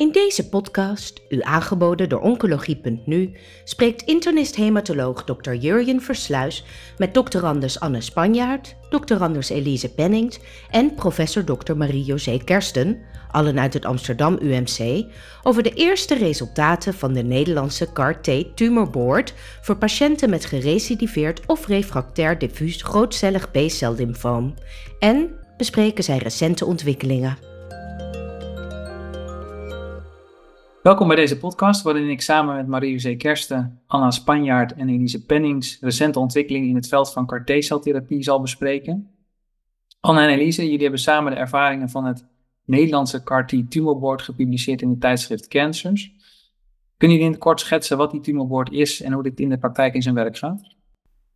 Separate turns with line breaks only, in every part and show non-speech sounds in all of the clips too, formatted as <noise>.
In deze podcast, u aangeboden door Oncologie.nu, spreekt internist-hematoloog Dr. Jurjen Versluis met doctorandus Anne Spanjaard, doctorandus Elise Pennings en professor Dr. Marie-José Kersten, allen uit het Amsterdam UMC, over de eerste resultaten van de Nederlandse CAR-T Tumor Board voor patiënten met gerecidiveerd of refractair diffuus grootcellig B-cel lymfoom en bespreken zij recente ontwikkelingen.
Welkom bij deze podcast, waarin ik samen met Marie-José Kersten, Anna Spanjaard en Elise Pennings recente ontwikkelingen in het veld van CAR-T-celtherapie zal bespreken. Anna en Elise, jullie hebben samen de ervaringen van het Nederlandse CAR-T Tumorboard gepubliceerd in het tijdschrift Cancers. Kunnen jullie in het kort schetsen wat die Tumorboard is en hoe dit in de praktijk in zijn werk gaat?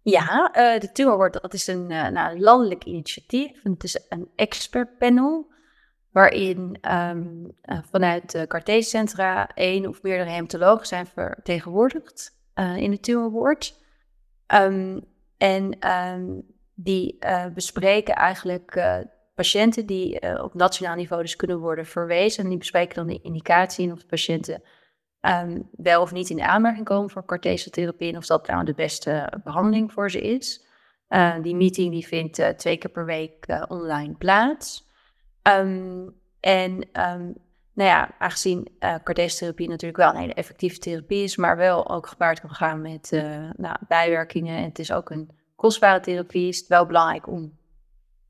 Ja, uh, de Tumorboard dat is een, uh, nou, landelijk initiatief. Het is een expertpanel waarin um, uh, vanuit de Cartesicentra één of meerdere hematologen zijn vertegenwoordigd uh, in de tumorboard. Um, en um, die uh, bespreken eigenlijk patiënten die op nationaal niveau dus kunnen worden verwezen. En die bespreken dan de indicatie en of de patiënten wel of niet in aanmerking komen voor cartesiotherapie en of dat nou de beste behandeling voor ze is. die meeting die vindt twee keer per week online plaats. Um, en um, nou ja, aangezien uh, natuurlijk wel een hele effectieve therapie is, maar wel ook gepaard kan gaan met uh, nou, bijwerkingen. En het is ook een kostbare therapie, is het wel belangrijk om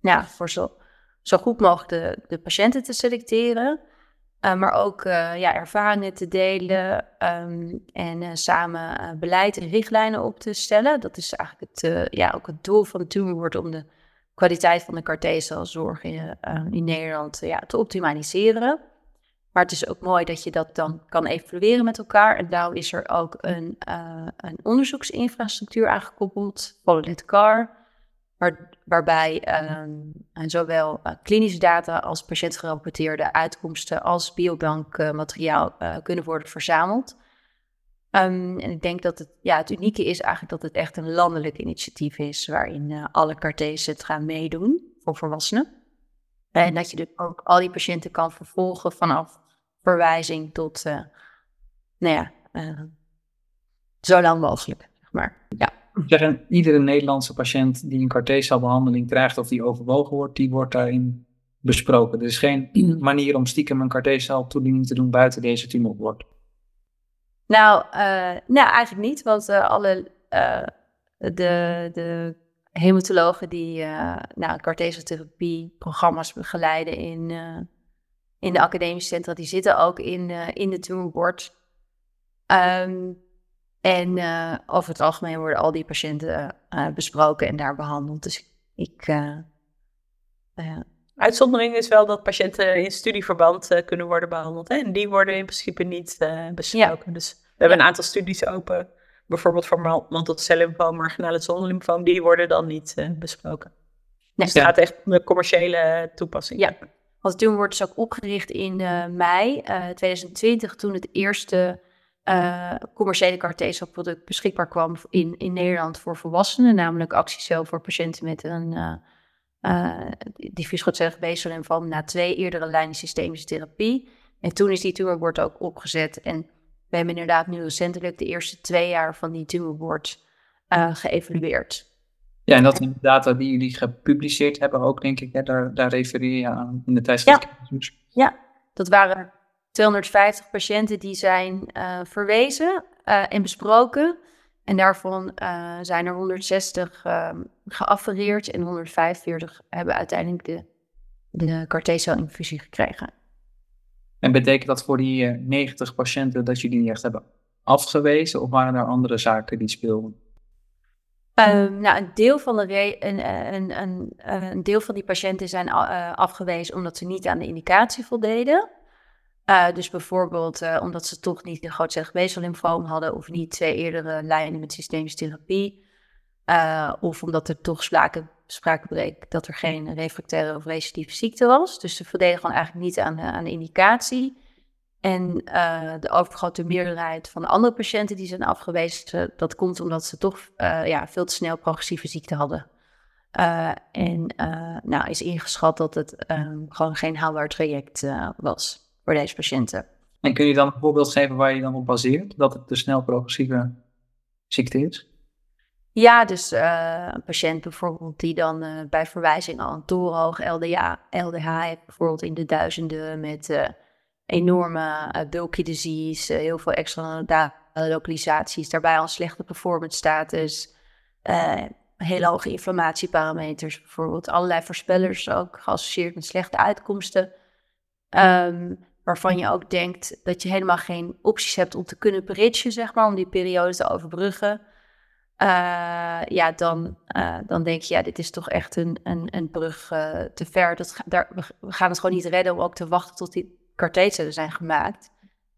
nou, voor zo, zo goed mogelijk de, de patiënten te selecteren. Uh, maar ook ja, ervaringen te delen en samen beleid en richtlijnen op te stellen. Dat is eigenlijk het, ja, ook het doel van de tumor om de kwaliteit van de CAR-T-celzorg in, uh, in Nederland ja, te optimaliseren. Maar het is ook mooi dat je dat dan kan evalueren met elkaar. En daarom is er ook een, uh, een onderzoeksinfrastructuur aangekoppeld, Follow CAR, waar, waarbij uh, zowel uh, klinische data als patiëntgerapporteerde uitkomsten als biobankmateriaal kunnen worden verzameld. Um, en ik denk dat het, ja, het unieke is eigenlijk dat het echt een landelijk initiatief is, waarin uh, alle cartes het gaan meedoen voor volwassenen. En dat je dus ook al die patiënten kan vervolgen vanaf verwijzing tot, uh, nou ja, uh, zo lang mogelijk, zeg maar. Ja.
Zeggen, iedere Nederlandse patiënt die een CAR-T-celbehandeling krijgt of die overwogen wordt, die wordt daarin besproken. Er is geen manier om stiekem een CAR-T-celtoediening te doen buiten deze tumorboard.
Nou, uh, nou eigenlijk niet, want uh, alle uh, de, de hematologen die nou, cartesiotherapie-programma's begeleiden in, in de academische centra, die zitten ook in, in de tumorboard. Um, en over het algemeen worden al die patiënten besproken en daar behandeld. Dus ik.
Uitzondering is wel dat patiënten in studieverband uh, kunnen worden behandeld. Hè? En die worden in principe niet uh, besproken. Ja. Dus we hebben een aantal studies open. Bijvoorbeeld voor mantelcellymfoom, marginale zonlymfoom. Die worden dan niet uh, besproken. Nee. Dus het gaat echt om de commerciële toepassing.
Ja, want toen wordt dus ook opgericht in mei 2020. Toen het eerste commerciële cartesial product beschikbaar kwam in, in Nederland voor volwassenen. Namelijk Actiecel voor patiënten met een uh, diffuus grootcellig B-cel na twee eerdere lijnen systemische therapie. En toen is die tumorboard ook opgezet. En we hebben inderdaad nu recentelijk de eerste twee jaar van die tumorboard uh, geëvalueerd.
Ja, en dat zijn de data die jullie gepubliceerd hebben ook, denk ik. Hè? Daar, daar refereer je aan in de tijdschrift.
Ja. ja, dat waren 250 patiënten die zijn uh, verwezen en besproken. En daarvan uh, zijn er 160 uh, geaffereerd en 145 hebben uiteindelijk de, de cartesiel-infusie gekregen.
En betekent dat voor die 90 eh, patiënten dat jullie niet echt hebben afgewezen of waren er andere zaken die speelden?
Um, nou, een deel, van de een, een, een, een, deel van die patiënten zijn afgewezen omdat ze niet aan de indicatie voldeden. Uh, dus bijvoorbeeld uh, omdat ze toch niet een grootcellig lymfoom hadden of niet twee eerdere lijnen met systemische therapie. Uh, of omdat er toch sprake, sprake bleek dat er geen refractaire of recidieve ziekte was. Dus ze voldeden gewoon eigenlijk niet aan aan de indicatie. En de overgrote meerderheid van de andere patiënten die zijn afgewezen, dat komt omdat ze toch ja, veel te snel progressieve ziekte hadden. en nou is ingeschat dat het gewoon geen haalbaar traject was voor deze patiënten.
En kun je dan een voorbeeld geven waar je dan op baseert dat het de snel progressieve ziekte is?
Ja, dus uh, een patiënt bijvoorbeeld die dan uh, bij verwijzing al een torenhoog LDA, LDH heeft, bijvoorbeeld in de duizenden met uh, enorme bulky disease, heel veel extra localisaties, daarbij al een slechte performance status, hele hoge inflammatieparameters bijvoorbeeld, allerlei voorspellers ook geassocieerd met slechte uitkomsten. Um, waarvan je ook denkt dat je helemaal geen opties hebt om te kunnen bridgen, zeg maar, om die periode te overbruggen. Uh, ja, dan, uh, dan denk je, ja, dit is toch echt een, een, een brug uh, te ver. Dat, daar, we gaan het gewoon niet redden om ook te wachten tot die karteten zijn gemaakt.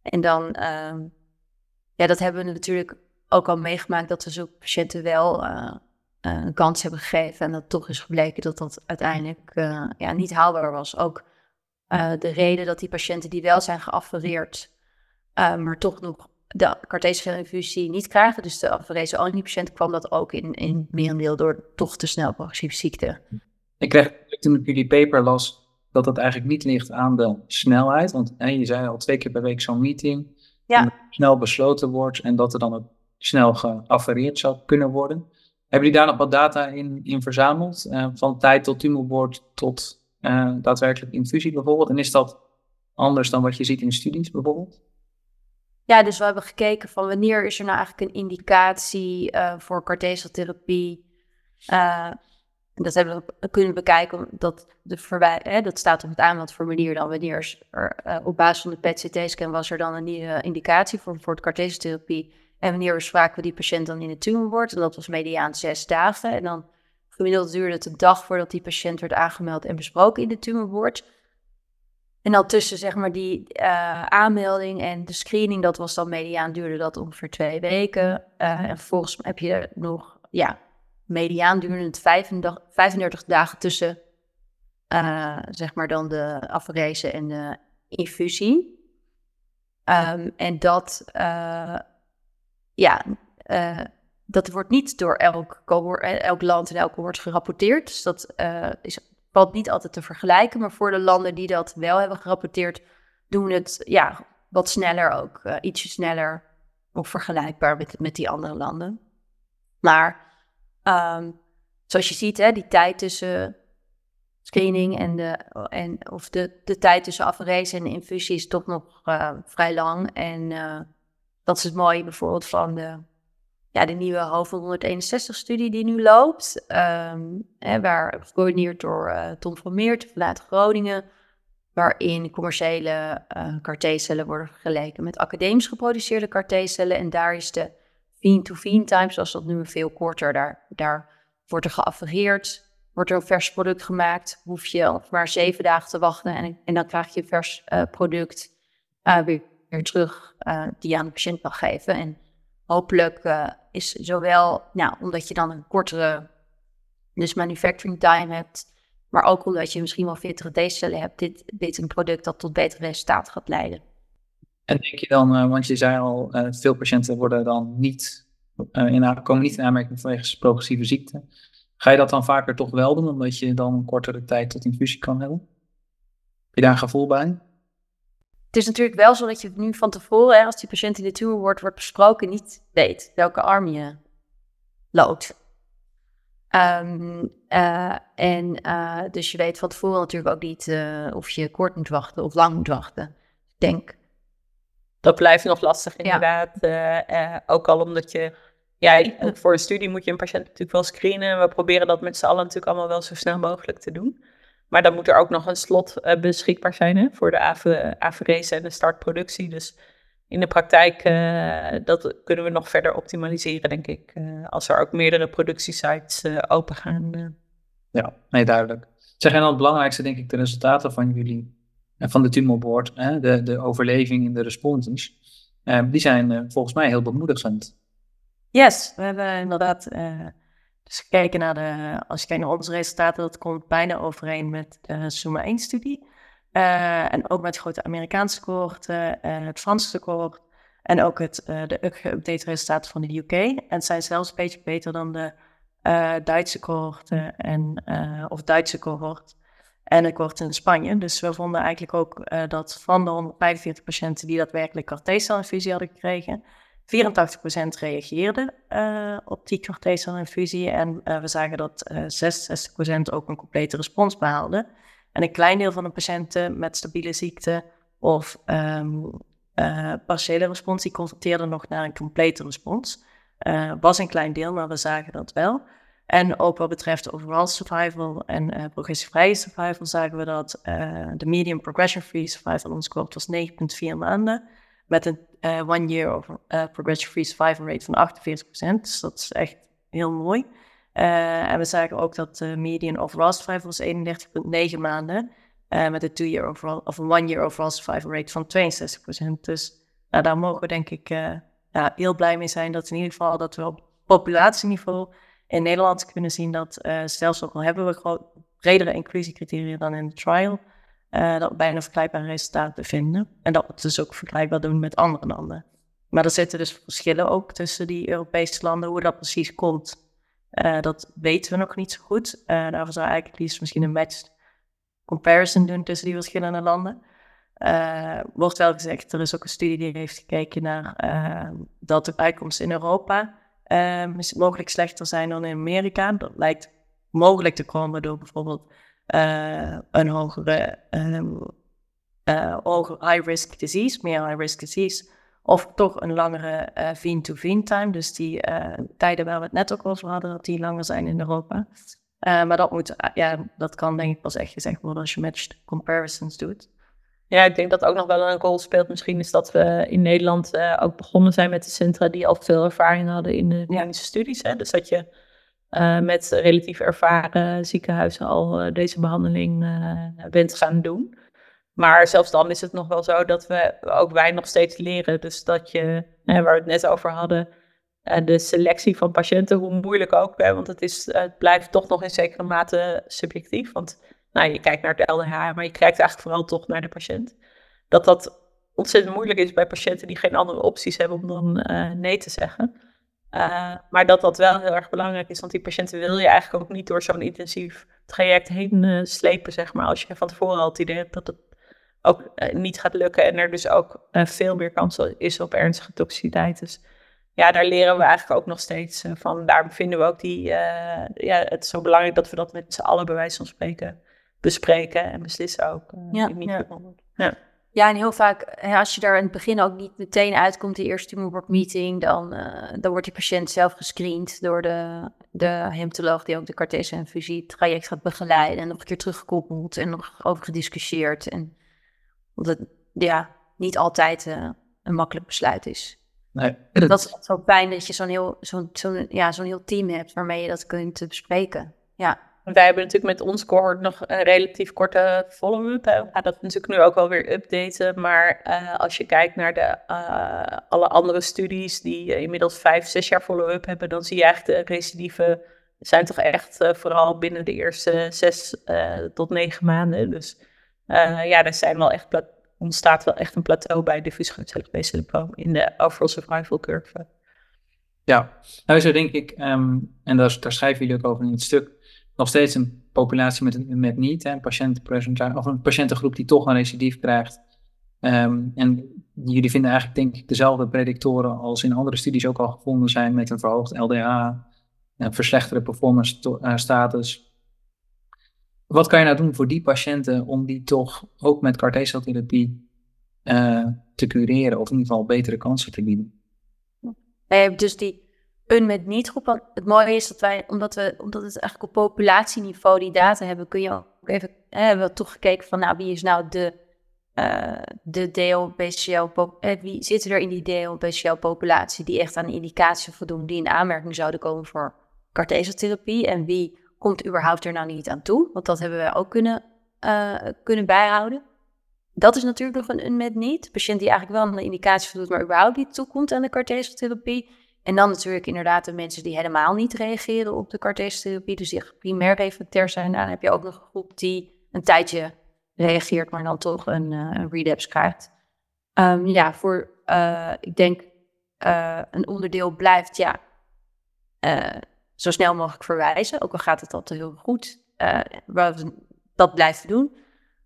En dan, ja, dat hebben we natuurlijk ook al meegemaakt, dat we zo'n patiënten wel een kans hebben gegeven. En dat toch is gebleken dat dat uiteindelijk ja, niet haalbaar was. Ook de reden dat die patiënten die wel zijn geaffereerd, maar toch nog de cartesian infusie niet krijgen, dus de afgerezen patiënt, kwam dat ook in, in merendeel door toch te snel progressieve ziekte.
Ik kreeg toen ik jullie paper las dat het eigenlijk niet ligt aan de snelheid, want hè, je zei al twee keer per week zo'n meeting, ja. snel besloten wordt en dat er dan ook snel geaffereerd zou kunnen worden. Hebben jullie daar nog wat data in, in verzameld, uh, van tijd tot tumorboord tot uh, daadwerkelijk infusie bijvoorbeeld? En is dat anders dan wat je ziet in studies bijvoorbeeld?
Ja, dus we hebben gekeken van wanneer is er nou eigenlijk een indicatie uh, voor carteseltherapie. Uh, dat hebben we kunnen bekijken, dat, de hè, dat staat op het aanmeldformulier dan. Wanneer er op basis van de PET-CT-scan was er dan een nieuwe indicatie voor, voor de. En wanneer spraken we die patiënt dan in de tumorboard. En dat was mediaan zes dagen. En dan gemiddeld duurde het een dag voordat die patiënt werd aangemeld en besproken in de tumorboard. En dan tussen zeg maar die uh, aanmelding en de screening, dat was dan mediaan, duurde dat ongeveer twee weken. Uh, en vervolgens heb je nog, ja, mediaan duurde het 35, 35 dagen tussen, uh, zeg maar dan de afrezen en de infusie. Um, en dat, ja, dat wordt niet door elk, elk land en elk woord gerapporteerd. Dus dat is valt niet altijd te vergelijken, maar voor de landen die dat wel hebben gerapporteerd, doen het ja, wat sneller ook. Uh, ietsje sneller of vergelijkbaar met, met die andere landen. Maar um, zoals je ziet, hè, die tijd tussen screening en, de, en of de, de tijd tussen afrezen en infusie is toch nog vrij lang. En dat is het mooie bijvoorbeeld van de ja, de nieuwe Hoofd 161-studie die nu loopt. Um, hè, waar gecoördineerd door uh, Tom van Meert vanuit Groningen. Waarin commerciële uh, worden vergeleken met academisch geproduceerde CAR-T-cellen. En daar is de vein-to-vein time, zoals dat nu veel korter, daar, daar wordt er geaffereerd. Wordt er een vers product gemaakt, hoef je maar zeven dagen te wachten. En, en dan krijg je vers uh, product weer, weer, terug die je aan de patiënt mag geven. En hopelijk uh, is zowel, nou, omdat je dan een kortere dus manufacturing time hebt, maar ook omdat je misschien wel fittere D-cellen hebt, dit, een product dat tot betere resultaten gaat leiden.
En denk je dan, uh, want je zei al, uh, veel patiënten worden dan niet, in, komen niet in aanmerking vanwege progressieve ziekte. Ga je dat dan vaker toch wel doen, omdat je dan een kortere tijd tot infusie kan hebben? Heb je daar een gevoel bij?
Het is natuurlijk wel zo dat je nu van tevoren, als die patiënt in de tumor wordt, wordt besproken, niet weet welke arm je loopt. Um, uh, en uh, dus je weet van tevoren natuurlijk ook niet uh, of je kort moet wachten of lang moet wachten. Ik denk.
Dat blijft nog lastig inderdaad. Ja. ook al omdat je, ja, voor een studie moet je een patiënt natuurlijk wel screenen. We proberen dat met z'n allen natuurlijk allemaal wel zo snel mogelijk te doen. Maar dan moet er ook nog een slot uh, beschikbaar zijn hè, voor de averese en de startproductie. Dus in de praktijk, uh, dat kunnen we nog verder optimaliseren, denk ik. Uh, als er ook meerdere productiesites open gaan.
Ja, nee, duidelijk. Zeg, en dan het belangrijkste, denk ik, de resultaten van jullie, en van de tumorboard, hè, de, de overleving in de respondents, die zijn volgens mij heel bemoedigend.
Yes, we hebben inderdaad dus gekeken naar de, als je kijkt naar onze resultaten, dat komt bijna overeen met de Suma 1-studie. Uh, eh, en ook met de grote Amerikaanse cohorten, uh, het Franse cohort en ook het, uh, de geüpdate resultaten van de UK. En het zijn zelfs een beetje beter dan de Duitse cohorten en, of Duitse cohort. en een kwart in Spanje. Dus we vonden eigenlijk ook dat van de 145 patiënten die daadwerkelijk CAR-T-celinfusie hadden gekregen, 84% reageerde op die CAR-T-celinfusie. En we zagen dat 66% ook een complete respons behaalde. En een klein deel van de patiënten met stabiele ziekte of uh, partiële respons, die nog naar een complete respons. Was een klein deel, maar we zagen dat wel. En ook wat betreft overall survival en uh, progressievrije survival zagen we dat de median progression-free survival ons score was 9,4 maanden. Met een one year over progression-free survival rate van 48%. Dus dat is echt heel mooi. Uh, en we zagen ook dat de median overall survival was 31,9 maanden. Uh, met een two-year overall of een one-year overall survival rate van 62%. Dus nou, daar mogen we denk ik uh, ja, heel blij mee zijn. Dat in ieder geval dat we op populatieniveau in Nederland kunnen zien dat zelfs ook al hebben we gewoon bredere inclusiecriteria dan in de trial, dat we bijna vergelijkbare resultaten vinden. En dat we het dus ook vergelijkbaar doen met andere landen. Maar er zitten dus verschillen ook tussen die Europese landen, hoe dat precies komt. Uh, dat weten we nog niet zo goed. Uh, daarvoor zou eigenlijk liefst misschien een matched comparison doen tussen die verschillende landen. Uh, wordt wel gezegd, er is ook een studie die heeft gekeken naar dat de uitkomsten in Europa mogelijk slechter zijn dan in Amerika. Dat lijkt mogelijk te komen door bijvoorbeeld een hogere um, high-risk disease, meer high-risk disease of toch een langere uh, vein-to-vein time. Dus die uh, tijden waar we het net ook over hadden, dat die langer zijn in Europa. Uh, maar dat, moet, ja, dat kan denk ik pas echt gezegd worden als je matched comparisons doet.
Ja, ik denk dat ook nog wel een rol speelt. Misschien is dat we in Nederland ook begonnen zijn met de centra die al veel ervaring hadden in de klinische studies. Hè? Dus dat je met relatief ervaren ziekenhuizen al deze behandeling bent gaan doen. Maar zelfs dan is het nog wel zo dat we ook wij nog steeds leren. Dus dat je, waar we het net over hadden, eh, de selectie van patiënten, hoe moeilijk ook, hè, want het, is, het blijft toch nog in zekere mate subjectief. Want nou, je kijkt naar de LDH, maar je kijkt eigenlijk vooral toch naar de patiënt. Dat dat ontzettend moeilijk is bij patiënten die geen andere opties hebben om dan nee te zeggen. Uh, maar dat dat wel heel erg belangrijk is, want die patiënten wil je eigenlijk ook niet door zo'n intensief traject heen uh, slepen, zeg maar. Als je van tevoren al het idee hebt dat het ook uh, niet gaat lukken en er dus ook veel meer kans is op ernstige toxiciteit. Dus ja, daar leren we eigenlijk ook nog steeds van. Daarom vinden we ook die, ja, het zo belangrijk dat we dat met z'n allen bij wijze van spreken bespreken en beslissen ook.
ja, ja. ja. Ja, en heel vaak, als je daar in het begin ook niet meteen uitkomt, die eerste tumorboard meeting, dan, dan wordt die patiënt zelf gescreend door de, de hematoloog die ook de Cartesian infusie traject gaat begeleiden en nog een keer teruggekoppeld en nog over gediscussieerd. En omdat het ja, niet altijd uh, een makkelijk besluit is.
Nee.
Dat is zo fijn dat je zo'n heel, zo'n zo'n ja, zo'n heel team hebt waarmee je dat kunt bespreken. Ja.
Wij hebben natuurlijk met ons cohort nog een relatief korte follow-up. We gaan dat natuurlijk nu ook wel weer updaten. Maar uh, als je kijkt naar de, uh, alle andere studies die inmiddels vijf, zes jaar follow-up hebben, dan zie je eigenlijk de recidieven zijn toch echt vooral binnen de eerste zes tot negen maanden. Dus ja, er zijn wel echt ontstaat wel echt een plateau bij diffuus grootcellig in de overall survival curve.
Ja, nou zo denk ik, um, en daar, daar schrijven jullie ook over in het stuk, nog steeds een populatie met, met niet, hè, een, of een patiëntengroep die toch een recidief krijgt. Um, en jullie vinden eigenlijk denk ik dezelfde predictoren als in andere studies ook al gevonden zijn met een verhoogd LDA, een verslechterde performance uh, status, wat kan je nou doen voor die patiënten om die toch ook met CAR T-celtherapie uh, te cureren of in ieder geval betere kansen te bieden?
Dus die unmet niet groep. Het mooie is dat wij, omdat, we, omdat het eigenlijk op populatieniveau die data hebben, kun je ook even, hè, hebben we toch gekeken van nou, wie is nou de, uh, de DLBCL, eh, wie zitten er in die DLBCL populatie die echt aan indicatie voldoen, die in aanmerking zouden komen voor CAR T-celtherapie en wie komt überhaupt er nou niet aan toe? Want dat hebben we ook kunnen, uh, kunnen bijhouden. Dat is natuurlijk nog een unmet niet. patiënt die eigenlijk wel een indicatie voldoet, maar überhaupt niet toekomt aan de cartesiotherapie. En dan natuurlijk inderdaad de mensen die helemaal niet reageren op de cartesiotherapie, dus die primair refractair zijn. Dan heb je ook nog een groep die een tijdje reageert, maar dan toch een, uh, een relapse krijgt. Um, ja, voor, uh, ik denk, uh, een onderdeel blijft, ja, zo snel mogelijk verwijzen, ook al gaat het al te heel goed. Dat blijven doen.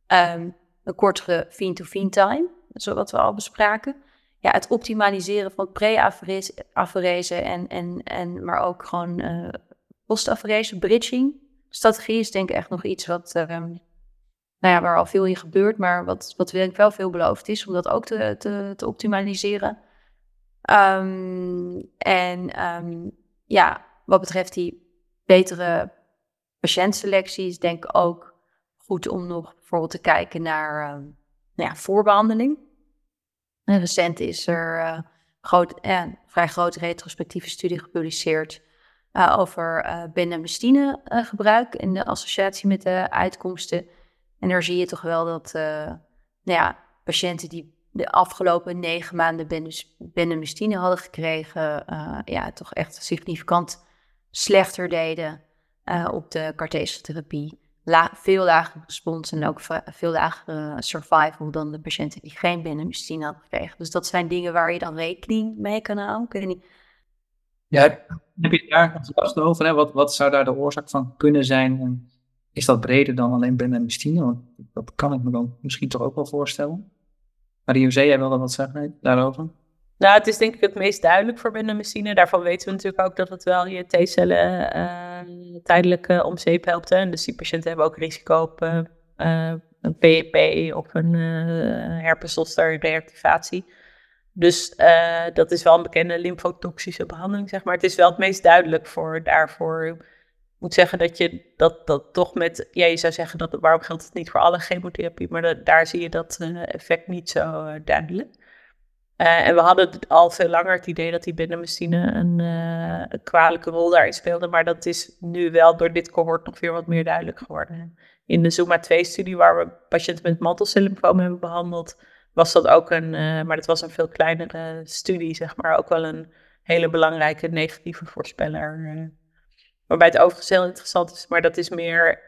Ehm, een kortere vein-to-vein time, zoals we al bespraken. Ja, het optimaliseren van pre-aferese en, en, en, maar ook gewoon uh, post-aferese, bridging. Strategie is denk ik echt nog iets wat, um, nou ja, waar al veel in gebeurt, maar wat, wat denk ik wel veel beloofd is om dat ook te, te, te optimaliseren. Um, en um, ja, wat betreft die betere patiëntselectie is denk ik ook goed om nog bijvoorbeeld te kijken naar um, nou ja, voorbehandeling. En recent is er uh, groot, uh, vrij grote retrospectieve studie gepubliceerd uh, over uh, bendamustine gebruik in de associatie met de uitkomsten. En daar zie je toch wel dat nou ja, patiënten die de afgelopen negen maanden bendamustine hadden gekregen, ja, toch echt significant slechter deden op de cartesiotherapie la veel lagere respons en ook veel lagere survival dan de patiënten die geen binnenmustine hadden gekregen. Dus dat zijn dingen waar je dan rekening mee kan houden.
Ja, heb je daar enthousiast over? Hè? Wat, wat zou daar de oorzaak van kunnen zijn? En is dat breder dan alleen binnenmustine? Want dat kan ik me dan misschien toch ook wel voorstellen. Marie-José, jij wilde wat zeggen daarover?
Nou, het is denk ik het meest duidelijk voor binnenmachine. Daarvan weten we natuurlijk ook dat het wel je T-cellen uh, tijdelijk uh, om zeep helpt. Hè. Dus die patiënten hebben ook risico op uh, een PEP of een herpeszoster reactivatie. Dus dat is wel een bekende lymfotoxische behandeling, zeg maar. Het is wel het meest duidelijk voor daarvoor. Ik moet zeggen dat je dat, dat toch met, ja, je zou zeggen dat waarom geldt het niet voor alle chemotherapie, maar daar zie je dat effect niet zo duidelijk. Uh, en we hadden al veel langer het idee dat die binnenmachine een, uh, een, kwalijke rol daarin speelde. Maar dat is nu wel door dit cohort nog weer wat meer duidelijk geworden. In de Zuma 2-studie, waar we patiënten met mantelcellymfoom hebben behandeld, was dat ook een, uh, maar dat was een veel kleinere studie, zeg maar. Ook wel een hele belangrijke negatieve voorspeller. waarbij het overigens heel interessant is, maar dat is meer,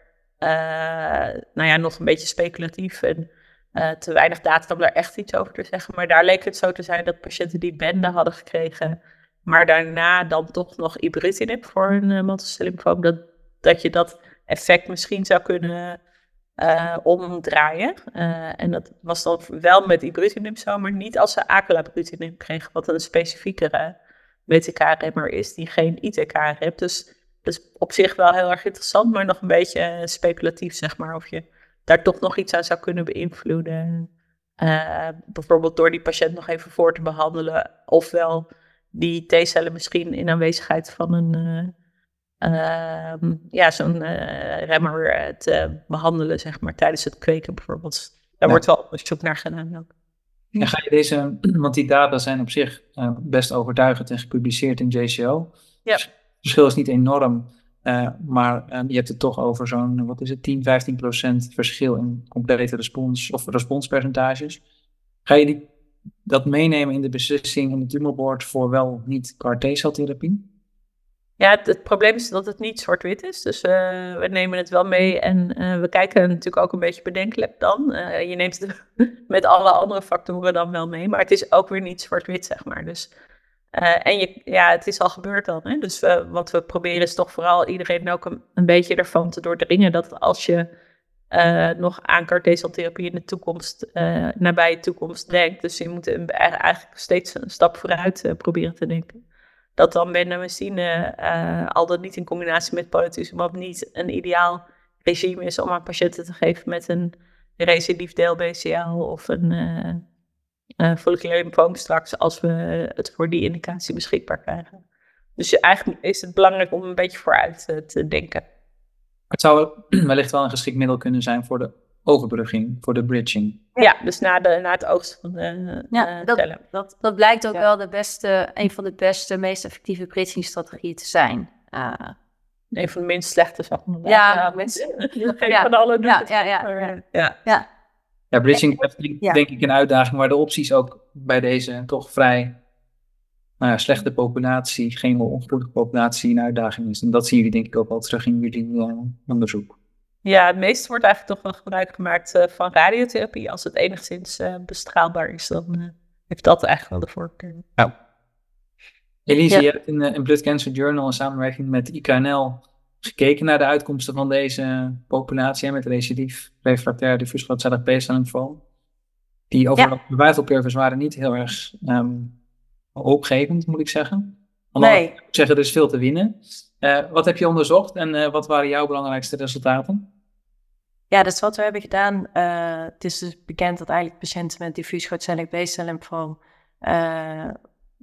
nou ja, nog een beetje speculatief. En, uh, te weinig data om daar echt iets over te zeggen. Maar daar leek het zo te zijn dat patiënten die bende hadden gekregen, maar daarna dan toch nog ibrutinib voor hun uh, mantelcellymfoom, dat, dat je dat effect misschien zou kunnen uh, omdraaien. en dat was dan wel met ibrutinib zo, maar niet als ze acalabrutinib kregen, wat een specifiekere BTK-remmer is, die geen ITK hebt. Dus dat is op zich wel heel erg interessant, maar nog een beetje speculatief, zeg maar, of je daar toch nog iets aan zou kunnen beïnvloeden. Uh, bijvoorbeeld door die patiënt nog even voor te behandelen. Ofwel die T-cellen misschien in aanwezigheid van een, uh, ja, zo'n uh, remmer te behandelen, zeg maar, tijdens het kweken bijvoorbeeld. Daar wordt wel onderzoek naar gedaan ook.
Ja, ga je deze, <clears throat> want die data zijn op zich best overtuigend en gepubliceerd in JCO. Ja. Het verschil is niet enorm. Uh, maar uh, je hebt het toch over zo'n, wat is het, 10, 15 procent verschil in complete respons of responspercentages. Ga je die, dat meenemen in de beslissing in het tumorboard voor wel niet CAR T-celtherapie?
Ja, het, probleem is dat het niet zwart-wit is. Dus uh, we nemen het wel mee en we kijken natuurlijk ook een beetje bedenkelijk dan. je neemt het <laughs> met alle andere factoren dan wel mee, maar het is ook weer niet zwart-wit, zeg maar. Dus uh, en je, ja, het is al gebeurd dan. Hè? Dus wat we proberen is toch vooral iedereen ook een, beetje ervan te doordringen dat als je uh, nog aan carteseltherapie in de toekomst, nabije toekomst denkt, dus je moet eigenlijk steeds een stap vooruit proberen te denken. Dat dan bendamustine, al dan niet in combinatie met polatuzumab, niet een ideaal regime is om aan patiënten te geven met een recidief deel BCL of een uh, folliculaire lymfoom straks als we het voor die indicatie beschikbaar krijgen. Dus eigenlijk is het belangrijk om een beetje vooruit uh, te denken.
Het zou <clears throat> wellicht wel een geschikt middel kunnen zijn voor de overbrugging, voor de bridging.
Ja, dus na, de, na het oogsten van de ja,
uh, dat, dat, dat, blijkt ook wel de beste, een van de beste, meest effectieve bridging-strategieën te zijn.
een van de minst slechte, zeg maar.
Ja, ja, mensen,
ja, <laughs> van alle
ja, ja, ja, ja. Ja.
Bridging blijft denk ik een uitdaging, waar de opties ook bij deze toch vrij nou ja, slechte populatie, geen ongevoelige populatie een uitdaging is. En dat zien jullie denk ik ook wel terug in jullie uh, onderzoek.
Ja, het meeste wordt eigenlijk toch wel gebruik gemaakt uh, van radiotherapie. Als het enigszins uh, bestraalbaar is, dan heeft dat eigenlijk wel de voorkeur.
Nou. Elise, je hebt in, in Blood Cancer Journal in samenwerking met IKNL gekeken naar de uitkomsten van deze populatie met recidief refractair diffuus grootcellig B-cel Die over ja. waren niet heel erg um, hoopgevend, moet ik zeggen. Omdat nee. ik zeggen, er is veel te winnen. Uh, wat heb je onderzocht en uh, wat waren jouw belangrijkste resultaten?
Ja, dus wat we hebben gedaan, uh, het is dus bekend dat eigenlijk patiënten met diffuus grootcellig B-cel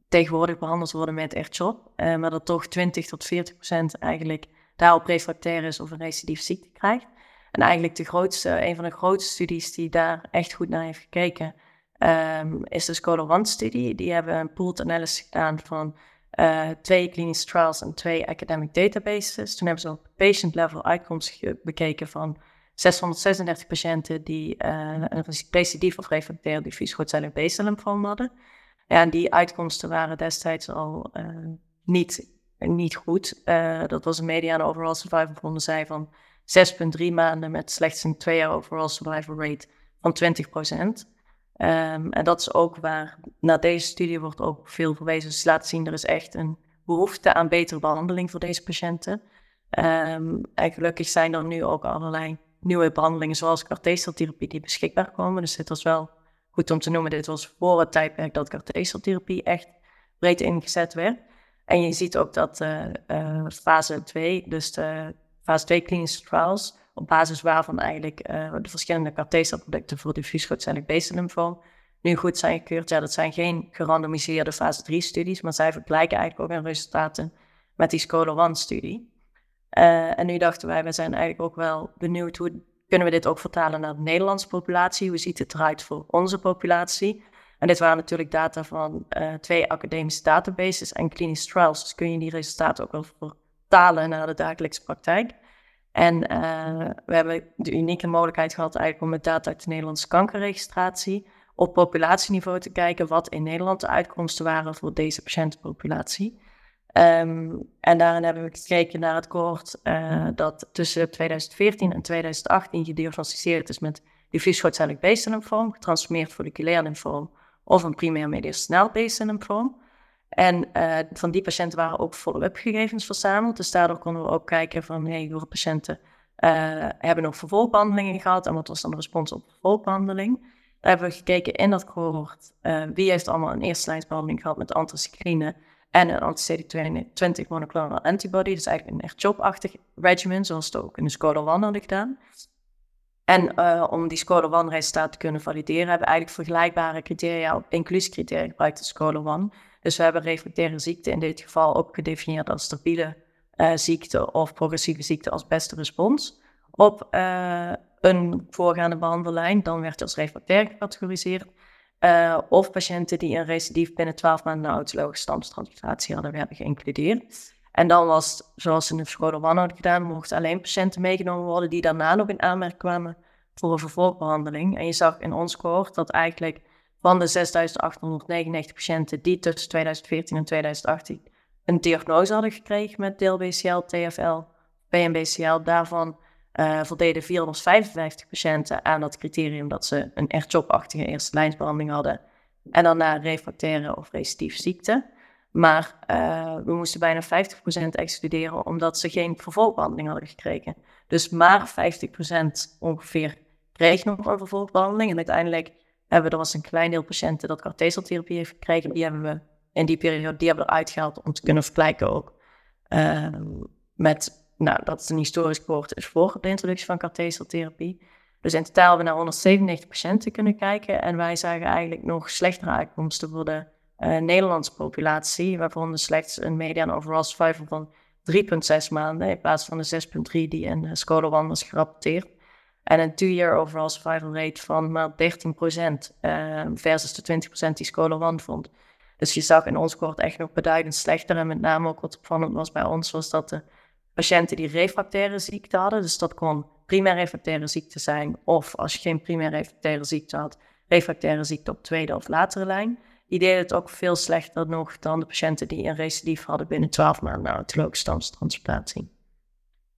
tegenwoordig behandeld worden met R-CHOP, maar dat toch 20 tot 40 procent eigenlijk daarop refractair is of een recidief ziekte krijgt. En eigenlijk de grootste, een van de grootste studies die daar echt goed naar heeft gekeken, um, is de Scholar One-studie. Die hebben een pooled analysis gedaan van uh, twee clinische trials en twee academic databases. Toen hebben ze op patient-level outcomes bekeken van 636 patiënten die uh, een recidief of refractair diffuus grootcellig B-cel hadden. Ja, en die uitkomsten waren destijds al uh, niet niet goed. Uh, dat was een mediane overall survival zij van 6,3 maanden met slechts een 2 jaar overall survival rate van 20 procent. Um, en dat is ook waar naar deze studie wordt ook veel verwezen. Dus laat zien, er is echt een behoefte aan betere behandeling voor deze patiënten. Um, en gelukkig zijn er nu ook allerlei nieuwe behandelingen, zoals carteseltherapie, die beschikbaar komen. Dus dit was wel goed om te noemen. Dit was voor het tijdperk dat carteseltherapie echt breed ingezet werd. En je ziet ook dat uh, fase 2, dus de fase 2 klinische trials, op basis waarvan eigenlijk uh, de verschillende CAR-T-celproducten voor diffuus grootcellig B-cel nu goed zijn gekeurd. Ja, dat zijn geen gerandomiseerde fase 3 studies, maar zij vergelijken eigenlijk ook hun resultaten met die Scholar 1-studie. en nu dachten wij, we zijn eigenlijk ook wel benieuwd hoe kunnen we dit ook vertalen naar de Nederlandse populatie? Hoe ziet het eruit voor onze populatie? En dit waren natuurlijk data van uh, twee academische databases en clinische trials. Dus kun je die resultaten ook wel vertalen naar de dagelijkse praktijk. En uh, we hebben de unieke mogelijkheid gehad eigenlijk om met data uit de Nederlandse kankerregistratie op populatieniveau te kijken wat in Nederland de uitkomsten waren voor deze patiëntenpopulatie. Um, en daarin hebben we gekeken naar het cohort uh, dat tussen 2014 en 2018 gediagnosticeerd is met diffuus grootcellig B-cel getransformeerd folliculair lymfoom of een primair mediastinale B-cel En uh, van die patiënten waren ook follow-up gegevens verzameld. Dus daardoor konden we ook kijken van hey, hoeveel patiënten uh, hebben nog vervolgbehandelingen gehad en wat was dan de respons op vervolgbehandeling. Daar hebben we gekeken in dat cohort uh, wie heeft allemaal een eerste lijnsbehandeling gehad met anthracycline en een anti-CD20 monoclonal antibody. Dus eigenlijk een echt job-achtig regimen, zoals het ook in de Scholar One hadden gedaan. En uh, om die Scholar One resultaat te kunnen valideren, hebben we eigenlijk vergelijkbare criteria, inclusiecriteria gebruikt in Scholar One. Dus we hebben reflectaire ziekte in dit geval ook gedefinieerd als stabiele uh, ziekte of progressieve ziekte als beste respons op uh, een voorgaande behandellijn. Dan werd als reflectair gecategoriseerd. of patiënten die een recidief binnen 12 maanden na autologische stamstransplantatie hadden, werden geïncludeerd. En dan was, zoals in de Scholar One had gedaan, mochten alleen patiënten meegenomen worden die daarna nog in aanmerking kwamen voor een vervolgbehandeling. En je zag in ons cohort dat eigenlijk van de 6.899 patiënten die tussen 2014 en 2018 een diagnose hadden gekregen met DLBCL, TFL, PNBCL, daarvan uh, voldeden 455 patiënten aan dat criterium dat ze een R-CHOP-achtige eerste lijnsbehandeling hadden en daarna refractaire of recidief ziekte. Maar uh, we moesten bijna 50% excluderen omdat ze geen vervolgbehandeling hadden gekregen. Dus maar 50% ongeveer kreeg nog een vervolgbehandeling. En uiteindelijk hebben we, er was een klein deel patiënten dat carteseltherapie heeft gekregen. Die hebben we in die periode, die hebben we eruit gehaald om te kunnen vergelijken ook. Uh, met, nou, dat het een historisch cohort is voor de introductie van carteseltherapie. Dus in totaal hebben we naar 197 patiënten kunnen kijken. En wij zagen eigenlijk nog slechtere uitkomsten voor de Nederlandse populatie, waarvan er slechts een median overall survival van 3,6 maanden in plaats van de 6,3 die in uh, Scholar One was gerapporteerd. En een two-year overall survival rate van maar 13% uh, versus de 20% die Scholar One vond. Dus je zag in ons cohort echt nog beduidend slechter. En met name ook wat opvallend was bij ons, was dat de patiënten die refractaire ziekte hadden, dus dat kon primair refractaire ziekte zijn, of als je geen primair refractaire ziekte had, refractaire ziekte op tweede of latere lijn die deden het ook veel slechter nog dan de patiënten die een recidief hadden binnen 12 maanden na autologische stamceltransplantatie.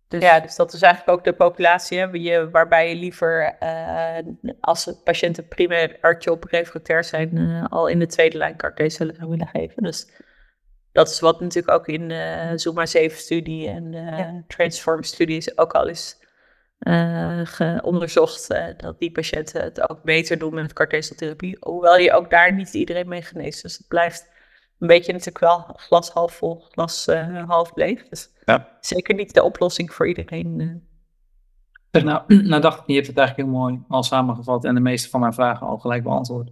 Dus... Ja, dus dat is eigenlijk ook de populatie hè, waarbij je liever uh, als patiënten primair artje op refractair zijn, uh, al in de tweede lijn CAR-T-cellen zou willen geven. Dus dat is wat natuurlijk ook in de Zuma 7-studie en de Transform-studies ook al is uh, onderzocht. dat die patiënten het ook beter doen met carteseltherapie. Hoewel je ook daar niet iedereen mee geneest. Dus het blijft een beetje natuurlijk wel glas half vol, glas half leeg. Dus ja. zeker niet de oplossing voor iedereen.
Nou, <clears throat> nou dacht ik, je hebt het eigenlijk heel mooi al samengevat en de meeste van mijn vragen al gelijk beantwoord.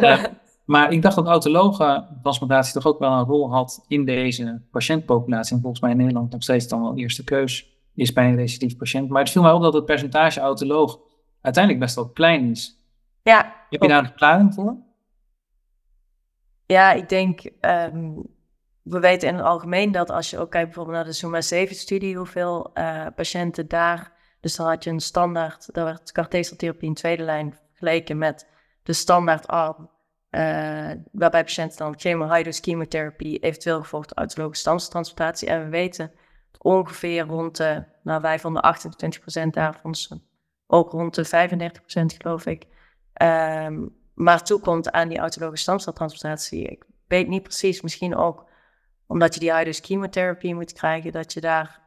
<laughs> maar ik dacht dat autologe transplantatie toch ook wel een rol had in deze patiëntpopulatie. En volgens mij in Nederland nog steeds dan wel eerste keus is bij een recidief patiënt. Maar het viel mij op dat het percentage autoloog uiteindelijk best wel klein is.
Ja.
Heb je daar een verklaring voor?
Ja, ik denk, um, we weten in het algemeen dat als je ook kijkt bijvoorbeeld naar de Zuma 7-studie, hoeveel uh, patiënten daar dus dan had je een standaard, daar werd carteseltherapie in tweede lijn vergeleken met de standaard arm, uh, waarbij patiënten dan chemo-high-dose chemotherapie, eventueel gevolgd autologische stamceltransplantatie. En we weten ongeveer rond de, nou wij van de 28% daarvan, ook rond de 35% geloof ik, um, maar toekomt aan die autologische stamceltransplantatie. Ik weet niet precies, misschien ook omdat je die high-dose chemotherapie moet krijgen, dat je daar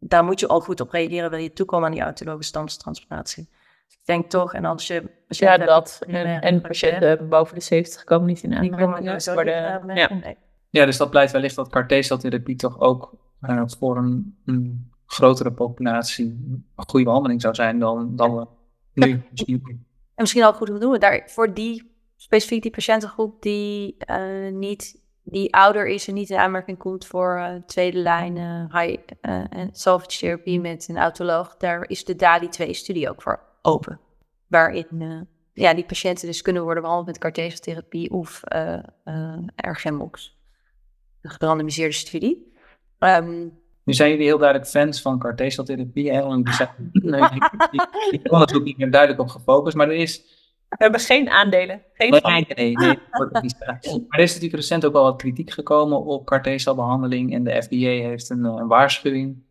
daar moet je al goed op reageren, wil je toekomen aan die autologische stamceltransplantatie. Dus ik denk toch, en als je...
Ja, dat. En, en patiënten boven de 70 komen niet in aanmerking
de... Ja. ja, dus dat blijft wellicht dat carteseltherapie toch ook uh, voor een, een, grotere populatie een goede behandeling zou zijn dan, dan we nu
misschien... En misschien al goed doen we daar voor die specifiek die patiëntengroep die uh, niet die ouder is en niet in aanmerking komt voor uh, tweede lijn uh, high uh, salvage therapie met een autoloog, daar is de DALI 2-studie ook voor open. Waarin ja, die patiënten dus kunnen worden behandeld met carteseltherapie of uh, ergemox. Een gerandomiseerde studie. Um,
nu zijn jullie heel duidelijk fans van carteseltherapie. Hè? Ik, ik, kon ook niet meer duidelijk op gefocust, maar er is
we hebben geen aandelen. Geen
nee, nee, nee, nee, Maar er is natuurlijk recent ook wel wat kritiek gekomen op carteselbehandeling. En de FDA heeft een, een waarschuwing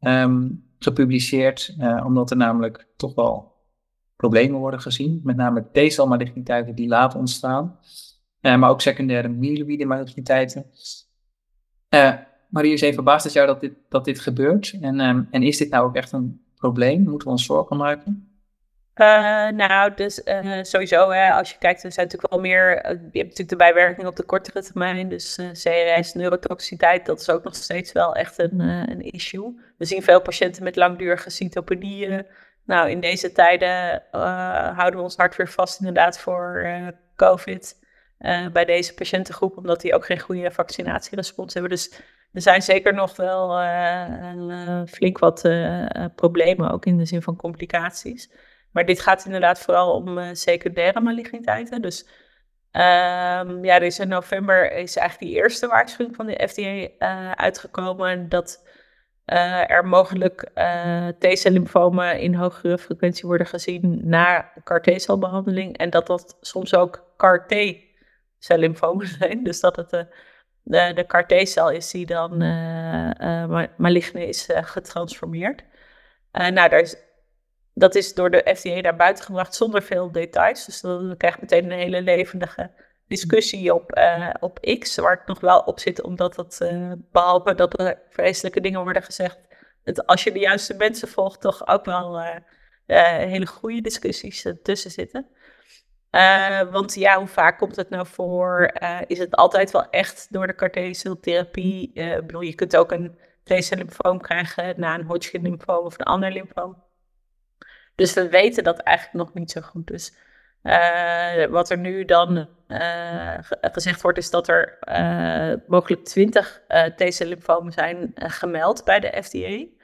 um, gepubliceerd. Uh, omdat er namelijk toch wel problemen worden gezien. Met name T-celmaligniteiten die laat ontstaan. Uh, maar ook secundaire myeloïde maligniteiten. Uh, Marie is even verbaasd dat jou dat dit, dat dit gebeurt. En, um, en is dit nou ook echt een probleem? Moeten we ons zorgen maken?
Uh, nou, dus uh, sowieso, hè, als je kijkt, er zijn natuurlijk wel meer. Uh, je hebt natuurlijk de bijwerking op de kortere termijn. Dus CRS, neurotoxiciteit, dat is ook nog steeds wel echt een, een issue. We zien veel patiënten met langdurige cytopenieën. Nou, in deze tijden houden we ons hart weer vast, inderdaad, voor COVID. bij deze patiëntengroep, omdat die ook geen goede vaccinatierespons hebben. Dus er zijn zeker nog wel flink wat problemen, ook in de zin van complicaties. Maar dit gaat inderdaad vooral om secundaire maligniteiten. Dus um, ja, is in november is eigenlijk die eerste waarschuwing van de FDA eh, uitgekomen dat er mogelijk T-cel-lymfomen in hogere frequentie worden gezien na CAR-T-celbehandeling. En dat dat soms ook CAR-T-cel-lymfomen <laughs> zijn. Dus dat het de, de, de CAR-T-cel is die dan maligne is getransformeerd. nou, daar is dat is door de FDA naar buiten gebracht zonder veel details. Dus dan krijg je meteen een hele levendige discussie op, uh, op X, waar het nog wel op zit, omdat dat, uh, behalve dat er vreselijke dingen worden gezegd, dat als je de juiste mensen volgt, toch ook wel uh, hele goede discussies tussen zitten. Want ja, hoe vaak komt het nou voor? is het altijd wel echt door de carteseltherapie? ik bedoel, je kunt ook een T-cel-lymfoom krijgen na een Hodgkin-lymfoom of een ander lymfoom. Dus we weten dat eigenlijk nog niet zo goed. Dus uh, wat er nu dan uh, gezegd wordt, is dat er uh, mogelijk 20 T-cel-lymfomen zijn gemeld bij de FDA.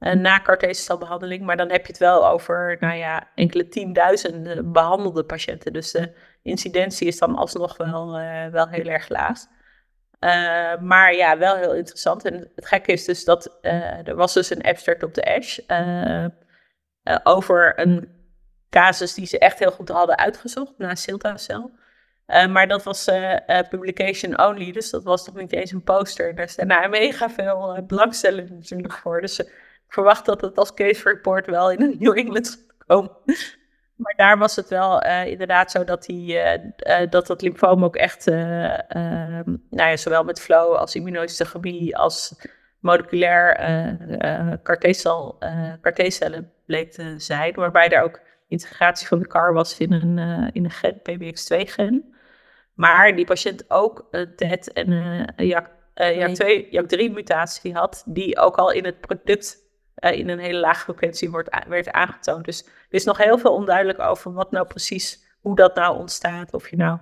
Na CAR-T-celbehandeling. Maar dan heb je het wel over nou ja, enkele tienduizenden behandelde patiënten. Dus de incidentie is dan alsnog wel, wel heel erg laag. maar ja, wel heel interessant. En het gekke is dus dat er was dus een abstract op de ASH over een casus die ze echt heel goed hadden uitgezocht, na Siltacel. Uh, maar dat was publication only, dus dat was toch niet eens een poster. Daar is daarna mega veel belangstelling natuurlijk voor. Dus verwacht dat het als case report wel in New England komt komen. maar daar was het wel uh, inderdaad zo dat, die, uh, uh, dat dat lymfoom ook echt, ehm, nou ja, zowel met flow als immunohistochemie als moleculair CAR-T-cellen bleek te zijn. Waarbij er ook integratie van de CAR was in een, in een gen, PBX2-gen. Maar die patiënt ook een TET en een JAK2, JAK3-mutatie had, die ook al in het product uh, in een hele lage frequentie wordt, werd aangetoond. Dus er is nog heel veel onduidelijk over wat nou precies, hoe dat nou ontstaat. Of je nou,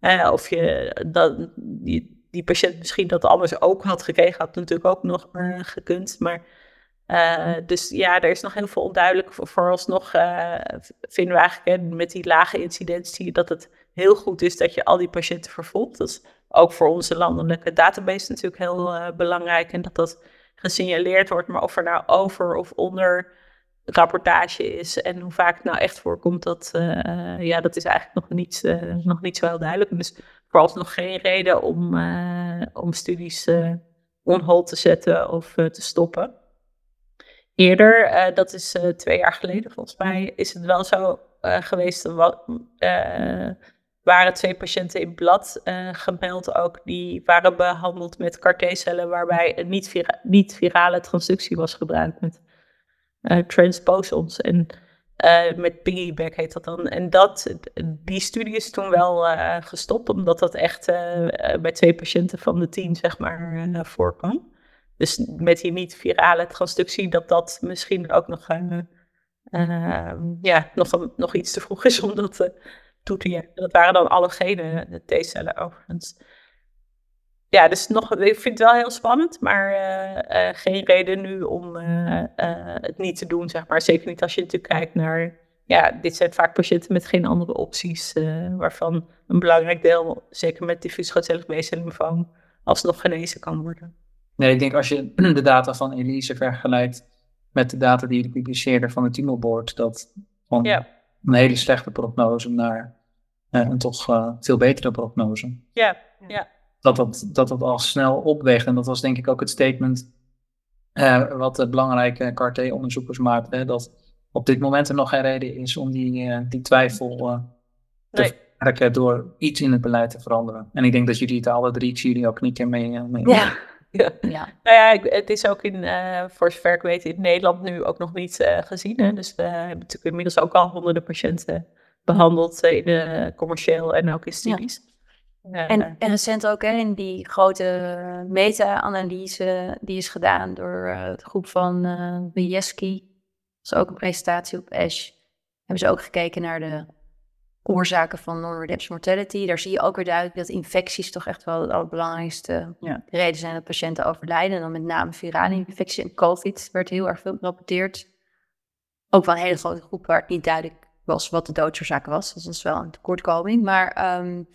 uh, of je dat, die, die patiënt misschien dat anders ook had gekregen, had natuurlijk ook nog uh, gekund. Maar dus ja, er is nog heel veel onduidelijk. Voor, vooralsnog vinden we eigenlijk met die lage incidentie dat het heel goed is dat je al die patiënten vervolgt. Dat is ook voor onze landelijke database natuurlijk heel belangrijk. En dat dat gesignaleerd wordt, maar of er nou over of onder rapportage is en hoe vaak het nou echt voorkomt, dat, uh, ja, dat is eigenlijk nog niet, uh, nog niet zo heel duidelijk. Dus vooralsnog geen reden om, uh, om studies on hold te zetten of te stoppen. Eerder, dat is twee jaar geleden volgens mij, is het wel zo geweest waren twee patiënten in blad uh, gemeld ook. Die waren behandeld met CAR-T-cellen waarbij een niet-virale transductie was gebruikt met uh, transposons. En uh, met piggyback heet dat dan. En dat, die studie is toen wel gestopt, omdat dat echt bij twee patiënten van de tien, zeg maar, voorkwam. Dus met die niet-virale transductie, dat dat misschien ook nog, ja, nog, nog iets te vroeg is om dat dat waren dan allogene T-cellen overigens. Ja, dus nog, ik vind het wel heel spannend, maar uh, uh, geen reden nu om uh, het niet te doen, zeg maar. Zeker niet als je natuurlijk kijkt naar, ja, dit zijn vaak patiënten met geen andere opties, waarvan een belangrijk deel, zeker met diffuus grootcellig B-cel alsnog genezen kan worden.
Nee, ik denk als je <clears throat> de data van Elise vergelijkt met de data die je publiceerde van het Tumorboard, dat van ja. een hele slechte prognose naar een toch uh, veel betere prognose.
Ja, ja.
Dat dat, dat dat al snel opweegt. En dat was denk ik ook het statement uh, wat de belangrijke CAR-T-onderzoekers maakten. Dat op dit moment er nog geen reden is om die, uh, die twijfel te nee. verwerken door iets in het beleid te veranderen. En ik denk dat jullie het alle drie, jullie ook niet mee. mee
ja. <laughs> Ja. ja. Nou ja, het is ook in, voor zover ik weet, in Nederland nu ook nog niet gezien. Hè? Dus we hebben natuurlijk inmiddels ook al honderden patiënten behandeld in de commercieel en ook in studies.
en, en, recent ook hè, in die grote meta-analyse die is gedaan door uh, de groep van uh, Bieski. Dat is ook een presentatie op ASH. Hebben ze ook gekeken naar de oorzaken van non-redemption mortality. Daar zie je ook weer duidelijk dat infecties toch echt wel het allerbelangrijkste ja. reden zijn dat patiënten overlijden. En dan met name virale infectie en COVID werd heel erg veel gerapporteerd. Ook wel een hele grote groep waar het niet duidelijk was wat de doodsoorzaak was. Dus dat is wel een tekortkoming. Maar, um,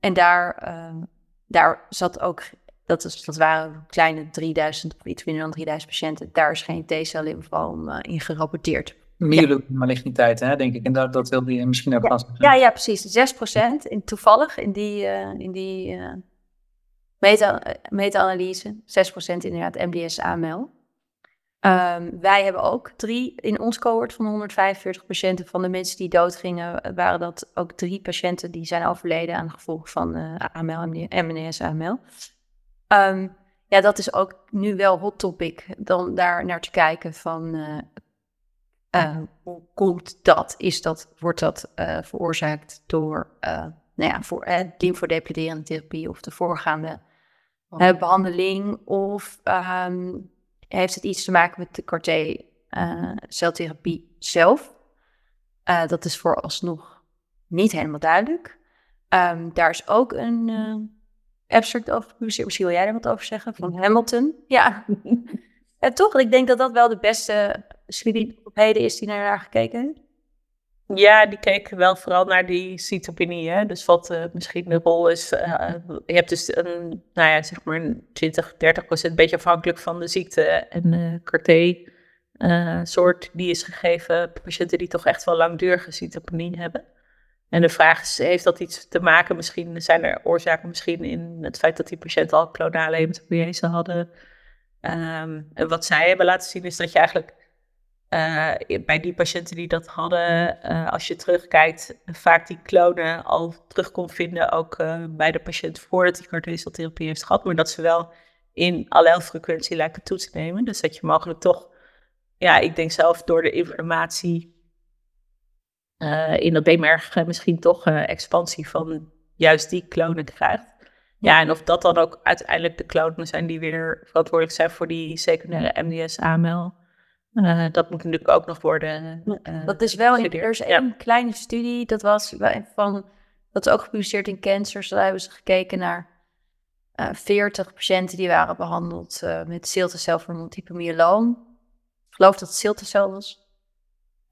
en daar, um, daar zat ook, dat, is, dat waren kleine 3000 of iets minder dan 3000 patiënten. Daar is geen T-cel lymfoom uh, in gerapporteerd.
Myelomaligniteit, hè, denk ik. En dat, dat wilde je misschien ook
ja.
vast.
Ja, ja, precies. 6% in, toevallig in die, uh, in die uh, meta-analyse. 6% inderdaad MDS-AML. Um, wij hebben ook drie, in ons cohort van 145 patiënten, van de mensen die doodgingen, waren dat ook drie patiënten die zijn overleden aan de gevolgen van uh, AML, MNS, AML. Um, ja, dat is ook nu wel hot topic, dan daar naar te kijken van uh, uh, hoe komt dat? Is dat, wordt dat veroorzaakt door nou ja, voor, uh, lymfodepleterende therapie of de voorgaande behandeling of um, heeft het iets te maken met de CAR-T-celtherapie uh, zelf? Uh, dat is vooralsnog niet helemaal duidelijk. Um, daar is ook een uh, abstract over gepubliceerd. Misschien wil jij er wat over zeggen, van Hamilton. Ja, <laughs> en toch, ik denk dat dat wel de beste studie op heden is die naar haar gekeken heeft.
Ja, die keken wel vooral naar die cytopenie. Hè? Dus wat uh, misschien de rol is. Uh, je hebt dus een, nou ja, zeg maar een 20, 30 procent, beetje afhankelijk van de ziekte. En uh, CAR-T-soort die is gegeven patiënten die toch echt wel langdurige cytopenie hebben. En de vraag is, heeft dat iets te maken? Misschien zijn er oorzaken misschien in het feit dat die patiënten al klonale hematopoïese hadden. Um, en wat zij hebben laten zien is dat je eigenlijk bij die patiënten die dat hadden, als je terugkijkt, vaak die klonen al terug kon vinden, ook bij de patiënt voordat hij carteseltherapie heeft gehad, maar dat ze wel in allelfrequentie lijken toe te nemen. Dus dat je mogelijk toch, ja, ik denk zelf door de inflammatie in dat beenmerg misschien toch expansie van juist die klonen krijgt. Ja, en of dat dan ook uiteindelijk de klonen zijn die weer verantwoordelijk zijn voor die secundaire MDS-AML. Uh, dat moet natuurlijk ook nog worden.
Uh, dat is wel, in, er is een kleine studie, dat was van, dat is ook gepubliceerd in Cancers. Daar hebben ze gekeken naar uh, eh, 40 patiënten die waren behandeld met zieltecel voor multiple myeloom. Ik geloof dat het zieltecel was.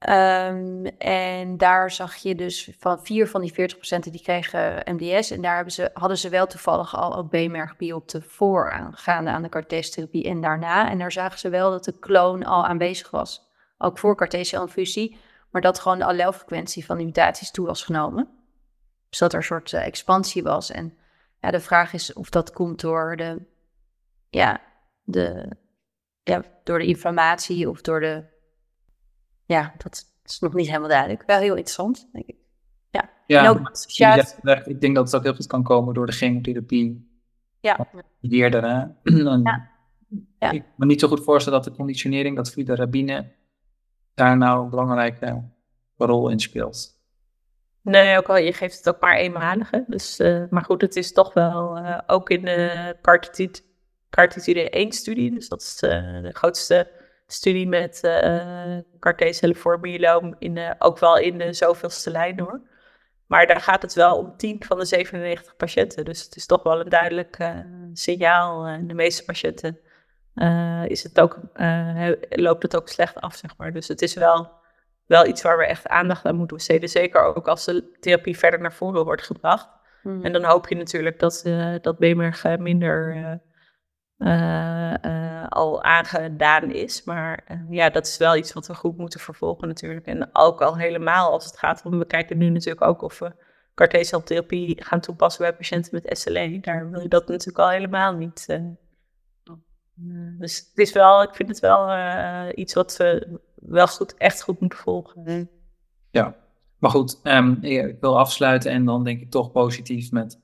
Um, en daar zag je dus van vier van die 40% die kregen MDS. En daar hebben ze, hadden ze wel toevallig al op B-mergbiopte voorgaande aan de cartesiotherapie en daarna. En daar zagen ze wel dat de kloon al aanwezig was. Ook voor cartesial-infusie. Maar dat gewoon de allelfrequentie van mutaties toe was genomen. Dus dat er een soort uh, expansie was. En ja, de vraag is of dat komt door de, ja, de, ja, door de inflammatie of door de ja, dat is nog niet helemaal duidelijk. Wel heel interessant, denk ik. Ja,
ja ook, ik denk dat het ook heel goed kan komen door de chemotherapie.
Ja.
Eerder, hè? <clears throat> ja. ja. Ik me niet zo goed voorstellen dat de conditionering, dat fludarabine, daar nou een belangrijke rol in speelt.
Nee, ook al, je geeft het ook maar eenmalige. Dus, uh, maar goed, het is toch wel uh, ook in de cartitide 1-studie, dus dat is uh, de grootste studie met uh, in de, ook wel in de zoveelste lijn hoor. Maar daar gaat het wel om 10 van de 97 patiënten. Dus het is toch wel een duidelijk uh, signaal. In de meeste patiënten uh, is het ook, loopt het ook slecht af, zeg maar. Dus het is wel, wel iets waar we echt aandacht aan moeten besteden. Zeker ook als de therapie verder naar voren wordt gebracht. Hmm. En dan hoop je natuurlijk dat, dat BMR minder al aangedaan is. Maar uh, ja, dat is wel iets wat we goed moeten vervolgen natuurlijk. En ook al helemaal als het gaat om, we kijken nu natuurlijk ook of we carteseltherapie gaan toepassen bij patiënten met SLE. Daar wil je dat natuurlijk al helemaal niet. dus het is wel, ik vind het wel iets wat we wel goed, echt goed moeten volgen.
Ja, maar goed, um, ik wil afsluiten en dan denk ik toch positief met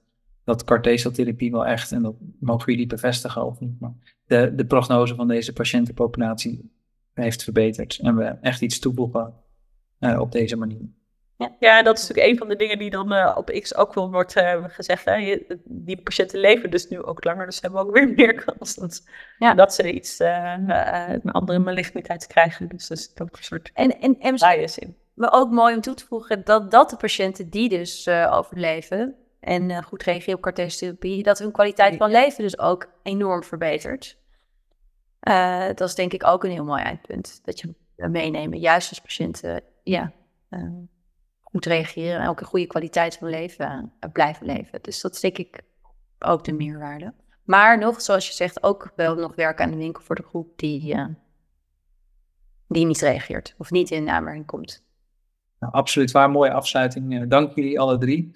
dat carteseltherapie wel echt, en dat mogen jullie bevestigen of niet, maar de, de prognose van deze patiëntenpopulatie heeft verbeterd en we echt iets toevoegen uh, op deze manier.
Ja. ja, dat is natuurlijk een van de dingen die dan uh, op X ook wel wordt uh, gezegd. Hè? Die patiënten leven dus nu ook langer, dus ze hebben ook weer <laughs> meer kans dat, ja. dat ze iets, een andere maligniteit krijgen. Dus dat is ook een soort
en, en, en bias in. Maar ook mooi om toe te voegen dat, dat de patiënten die dus overleven, en uh, goed reageren op cartesiotherapie, dat hun kwaliteit van leven dus ook enorm verbetert. Uh, dat is denk ik ook een heel mooi eindpunt, dat je meenemen, juist als patiënten ja, uh, goed reageren en ook een goede kwaliteit van leven blijven leven. Dus dat is denk ik ook de meerwaarde. Maar nog, zoals je zegt, ook wel nog werken aan de winkel voor de groep die, die niet reageert of niet in aanmerking komt.
Nou, absoluut waar, mooie afsluiting. Dank jullie alle drie.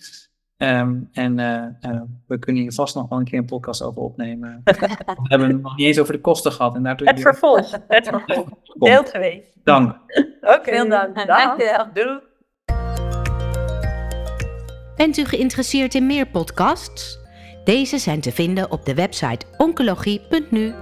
Um, en uh, we kunnen hier vast nog wel een keer een podcast over opnemen. <laughs> we hebben het nog niet eens over de kosten gehad. En
het vervolg. Het vervolg. Deel 2.
Dank. <laughs>
Oké. Okay. Veel dank. Dankjewel.
Doei.
Bent u geïnteresseerd in meer podcasts? Deze zijn te vinden op de website oncologie.nu.